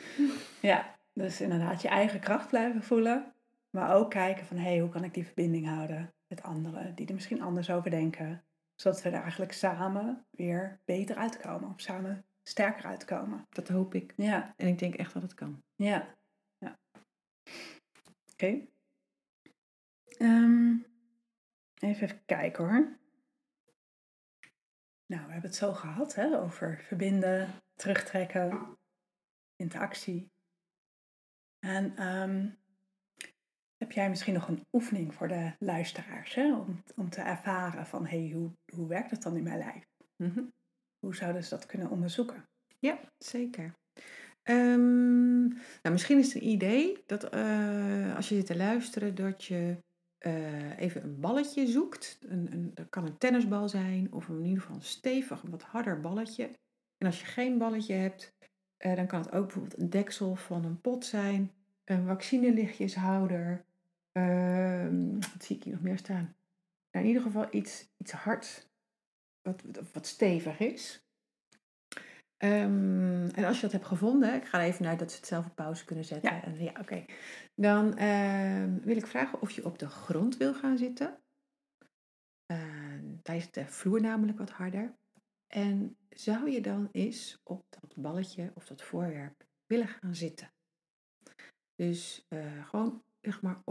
Ja, dus inderdaad je eigen kracht blijven voelen. Maar ook kijken van, hé, hey, hoe kan ik die verbinding houden met anderen die er misschien anders over denken. Zodat we er eigenlijk samen weer beter uitkomen. Of samen sterker uitkomen. Dat hoop ik. Ja, En ik denk echt dat het kan. ja, ja. Oké. Ehm, even, even kijken hoor. Nou, we hebben het zo gehad hè, over verbinden, terugtrekken, interactie. En ehm, heb jij misschien nog een oefening voor de luisteraars hè, om, om te ervaren van hey, hoe, hoe werkt het dan in mijn lijf? Mhm. Hoe zouden ze dat kunnen onderzoeken? Ja, zeker. Ehm, nou, misschien is het een idee dat eh, als je zit te luisteren, dat je eh, even een balletje zoekt. Een, een, dat kan een tennisbal zijn of in ieder geval een stevig, wat harder balletje. En als je geen balletje hebt, uh, dan kan het ook bijvoorbeeld een deksel van een pot zijn, een vaccinelichtjeshouder. Uh, wat zie ik hier nog meer staan? Nou, in ieder geval iets, iets hard, wat, wat stevig is. Um, en als je dat hebt gevonden, ik ga er even naar dat ze het zelf op pauze kunnen zetten. Ja, en, ja oké. Dan uh, wil ik vragen of je op de grond wil gaan zitten. Uh, daar is de vloer namelijk wat harder. En zou je dan eens op dat balletje of dat voorwerp willen gaan zitten? Dus uh, gewoon zeg maar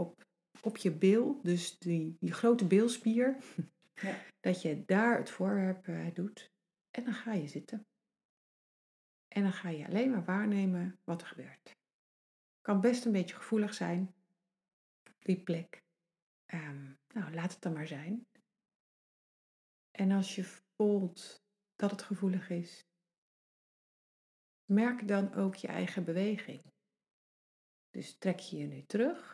op, je bil, dus die, die grote bilspier, ja. dat je daar het voorwerp uh, doet. En dan ga je zitten. En dan ga je alleen maar waarnemen wat er gebeurt. Kan best een beetje gevoelig zijn, die plek. Um, nou, laat het dan maar zijn. En als je voelt dat het gevoelig is, merk dan ook je eigen beweging. Dus trek je je nu terug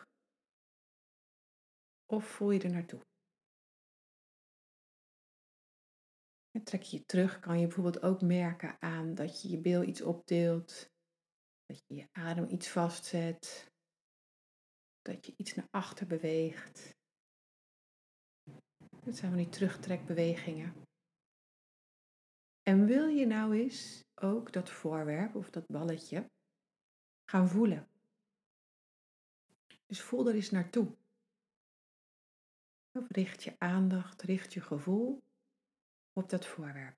of voel je er naartoe? En trek je je terug, kan je bijvoorbeeld ook merken aan dat je je bil iets opdeelt, dat je je adem iets vastzet, dat je iets naar achter beweegt. Dat zijn van die terugtrekbewegingen. En wil je nou eens ook dat voorwerp of dat balletje gaan voelen? Dus voel er eens naartoe. Richt je aandacht, richt je gevoel op dat voorwerp.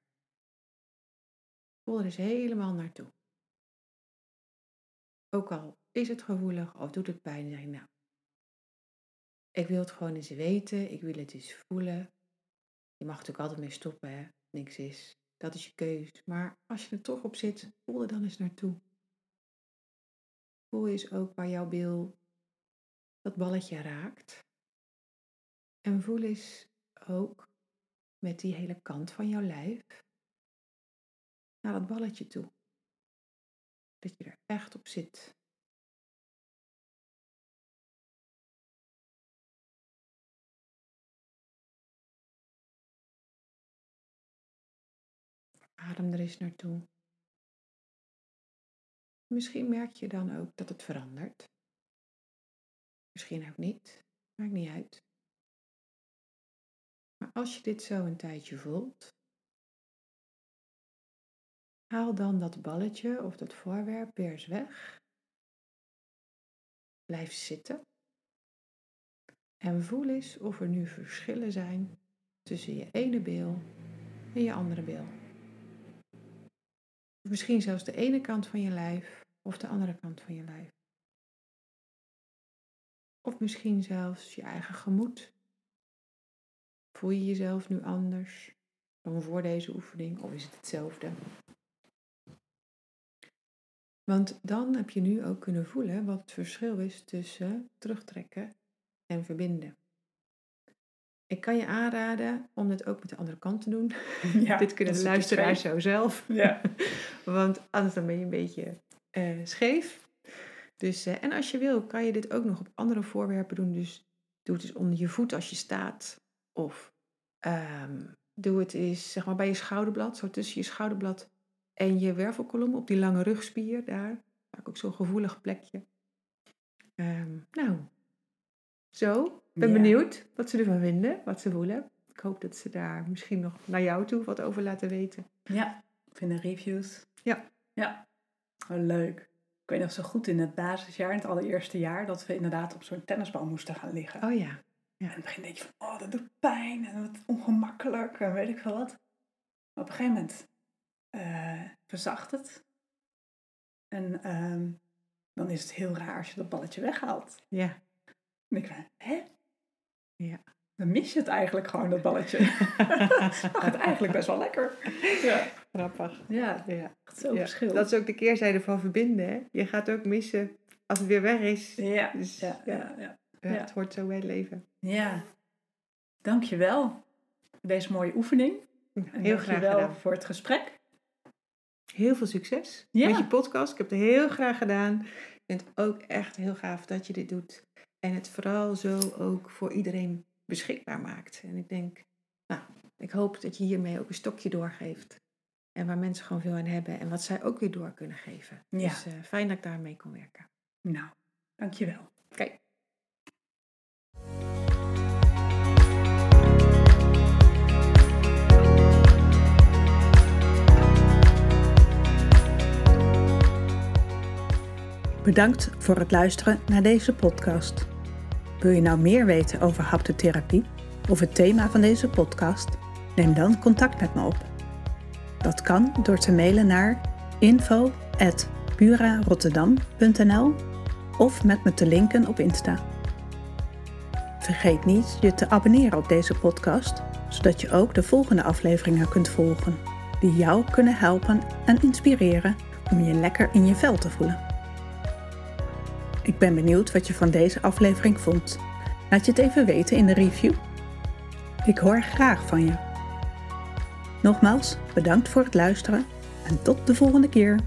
Voel er eens helemaal naartoe. Ook al is het gevoelig of doet het pijn, zeg nou. Ik wil het gewoon eens weten, ik wil het eens voelen. Je mag natuurlijk altijd mee stoppen, niks is. Dat is je keus. Maar als je er toch op zit, voel er dan eens naartoe. Voel eens ook waar jouw bil dat balletje raakt. En voel eens ook met die hele kant van jouw lijf naar dat balletje toe. Dat je er echt op zit. Adem er eens naartoe. Misschien merk je dan ook dat het verandert. Misschien ook niet. Maakt niet uit. Maar als je dit zo een tijdje voelt, haal dan dat balletje of dat voorwerp weer eens weg. Blijf zitten. En voel eens of er nu verschillen zijn tussen je ene bil en je andere bil. Of misschien zelfs de ene kant van je lijf of de andere kant van je lijf. Of misschien zelfs je eigen gemoed Voel je jezelf nu anders dan voor deze oefening of is het hetzelfde? Want dan heb je nu ook kunnen voelen wat het verschil is tussen terugtrekken en verbinden. Ik kan je aanraden om dit ook met de andere kant te doen. Ja, dit kunnen de luisteraars zo zelf. Ja. Want anders dan ben je een beetje uh, scheef. Dus, uh, en als je wil, kan je dit ook nog op andere voorwerpen doen. Dus doe het eens onder je voet als je staat. Of um, doe het eens zeg maar bij je schouderblad, zo tussen je schouderblad en je wervelkolom op die lange rugspier daar. Vaak ook zo'n gevoelig plekje. Um, nou, zo. Ik ben benieuwd wat ze ervan vinden, wat ze voelen. Ik hoop dat ze daar misschien nog naar jou toe wat over laten weten. Ja, vinden reviews. Ja. Ja, oh, leuk. Ik weet nog zo goed in het basisjaar, in het allereerste jaar, dat we inderdaad op zo'n tennisbal moesten gaan liggen. Oh ja. Ja. in het begin denk je van, oh, dat doet pijn en wat ongemakkelijk en weet ik veel wat. Maar op een gegeven moment uh, verzacht het. En uh, dan is het heel raar als je dat balletje weghaalt. Ja. En ik van, hè? Ja. Dan mis je het eigenlijk gewoon, dat balletje. Mag het eigenlijk best wel lekker. Ja, Grappig. ja Ja. echt zo Ja. verschil. Dat is ook de keerzijde van verbinden. Hè? Je gaat ook missen als het weer weg is. Ja, Dus, ja. Ja, ja. Het hoort zo bij het leven. Ja. Dankjewel voor deze mooie oefening. En Heel graag gedaan. voor het gesprek. Heel veel succes Ja. met je podcast. Ik heb het heel graag gedaan. Ik vind het ook echt heel gaaf dat je dit doet. En het vooral zo ook voor iedereen beschikbaar maakt. En ik denk, nou, ik hoop dat je hiermee ook een stokje doorgeeft. En waar mensen gewoon veel aan hebben. En wat zij ook weer door kunnen geven. Ja. Dus eh, fijn dat ik daarmee kon werken. Nou, dankjewel. Kijk. Bedankt voor het luisteren naar deze podcast. Wil je nou meer weten over haptotherapie of het thema van deze podcast? Neem dan contact met me op. Dat kan door te mailen naar info@purarotterdam.nl of met me te linken op Insta. Vergeet niet je te abonneren op deze podcast, zodat je ook de volgende afleveringen kunt volgen, die jou kunnen helpen en inspireren om je lekker in je vel te voelen. Ik ben benieuwd wat je van deze aflevering vond. Laat je het even weten in de review. Ik hoor graag van je. Nogmaals, bedankt voor het luisteren en tot de volgende keer.